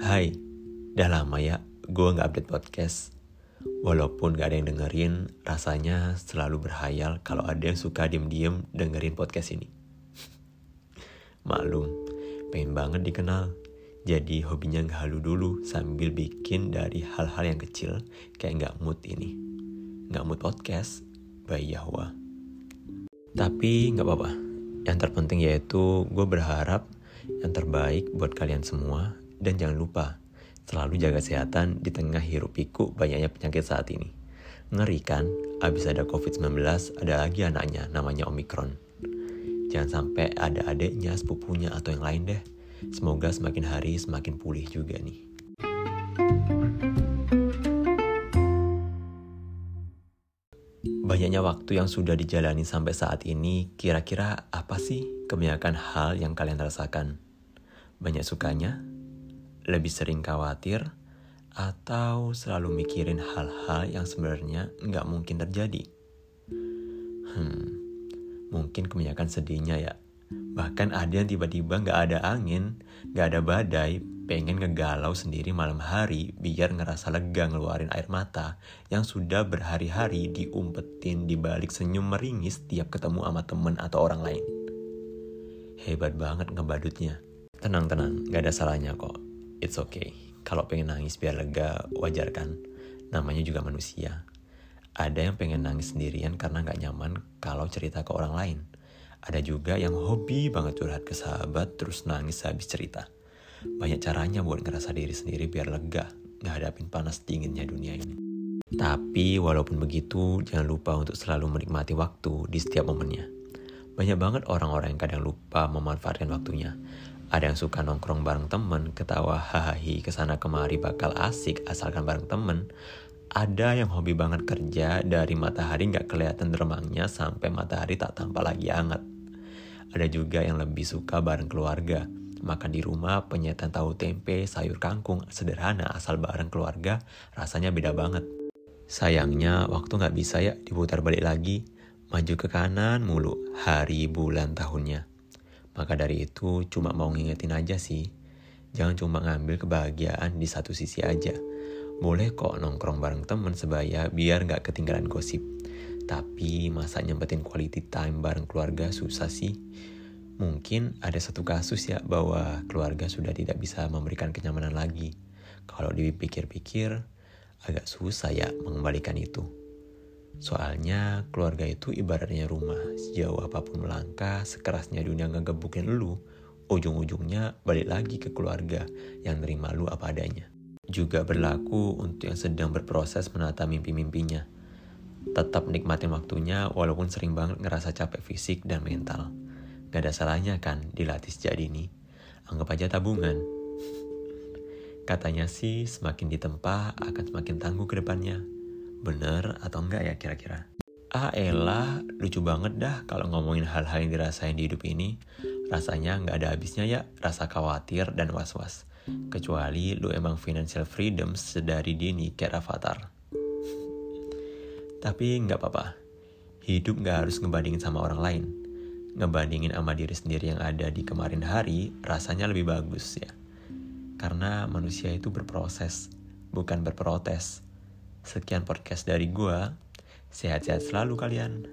Hai, udah lama ya gue gak update podcast. Walaupun gak ada yang dengerin, rasanya selalu berhayal kalau ada yang suka diem-diem dengerin podcast ini. Maklum, pengen banget dikenal. Jadi hobinya gak halu dulu sambil bikin dari hal-hal yang kecil kayak gak mood ini. Gak mood podcast, by Yahwa. Tapi gak apa-apa. Yang terpenting yaitu gue berharap yang terbaik buat kalian semua dan jangan lupa, selalu jaga kesehatan di tengah hiruk pikuk banyaknya penyakit saat ini. Ngeri kan, abis ada COVID-19, ada lagi anaknya namanya Omikron. Jangan sampai ada adiknya, sepupunya, atau yang lain deh. Semoga semakin hari semakin pulih juga nih. Banyaknya waktu yang sudah dijalani sampai saat ini, kira-kira apa sih kebanyakan hal yang kalian rasakan? Banyak sukanya, lebih sering khawatir, atau selalu mikirin hal-hal yang sebenarnya nggak mungkin terjadi? Hmm, mungkin kebanyakan sedihnya ya. Bahkan ada yang tiba-tiba nggak ada angin, nggak ada badai, pengen ngegalau sendiri malam hari biar ngerasa lega ngeluarin air mata yang sudah berhari-hari diumpetin di balik senyum meringis tiap ketemu sama temen atau orang lain. Hebat banget ngebadutnya. Tenang-tenang, gak ada salahnya kok it's okay. Kalau pengen nangis biar lega, wajar kan? Namanya juga manusia. Ada yang pengen nangis sendirian karena gak nyaman kalau cerita ke orang lain. Ada juga yang hobi banget curhat ke sahabat terus nangis habis cerita. Banyak caranya buat ngerasa diri sendiri biar lega, gak hadapin panas dinginnya dunia ini. Tapi walaupun begitu, jangan lupa untuk selalu menikmati waktu di setiap momennya. Banyak banget orang-orang yang kadang lupa memanfaatkan waktunya. Ada yang suka nongkrong bareng temen, ketawa hahaha ke sana kemari bakal asik asalkan bareng temen. Ada yang hobi banget kerja dari matahari nggak kelihatan dermangnya sampai matahari tak tampak lagi hangat. Ada juga yang lebih suka bareng keluarga. Makan di rumah, penyetan tahu tempe, sayur kangkung, sederhana asal bareng keluarga, rasanya beda banget. Sayangnya waktu nggak bisa ya diputar balik lagi, maju ke kanan mulu hari bulan tahunnya. Maka dari itu cuma mau ngingetin aja sih. Jangan cuma ngambil kebahagiaan di satu sisi aja. Boleh kok nongkrong bareng temen sebaya biar gak ketinggalan gosip. Tapi masa nyempetin quality time bareng keluarga susah sih. Mungkin ada satu kasus ya bahwa keluarga sudah tidak bisa memberikan kenyamanan lagi. Kalau dipikir-pikir agak susah ya mengembalikan itu. Soalnya keluarga itu ibaratnya rumah, sejauh apa pun melangkah, sekerasnya dunia ngegebukin lu, ujung-ujungnya balik lagi ke keluarga yang nerima lu apa adanya. Juga berlaku untuk yang sedang berproses menata mimpi-mimpinya. Tetap nikmatin waktunya walaupun sering banget ngerasa capek fisik dan mental. Gak ada salahnya kan dilatih sejak dini. Anggap aja tabungan. Katanya sih semakin ditempa akan semakin tangguh ke depannya. Bener atau enggak ya kira-kira? Ah elah, lucu banget dah kalau ngomongin hal-hal yang dirasain di hidup ini. Rasanya nggak ada habisnya ya rasa khawatir dan was-was. Kecuali lu emang financial freedom sedari dini kayak avatar. Tapi nggak apa-apa. Hidup nggak harus ngebandingin sama orang lain. Ngebandingin sama diri sendiri yang ada di kemarin hari rasanya lebih bagus ya. Karena manusia itu berproses, bukan berprotes. Sekian podcast dari gua. Sehat-sehat selalu kalian.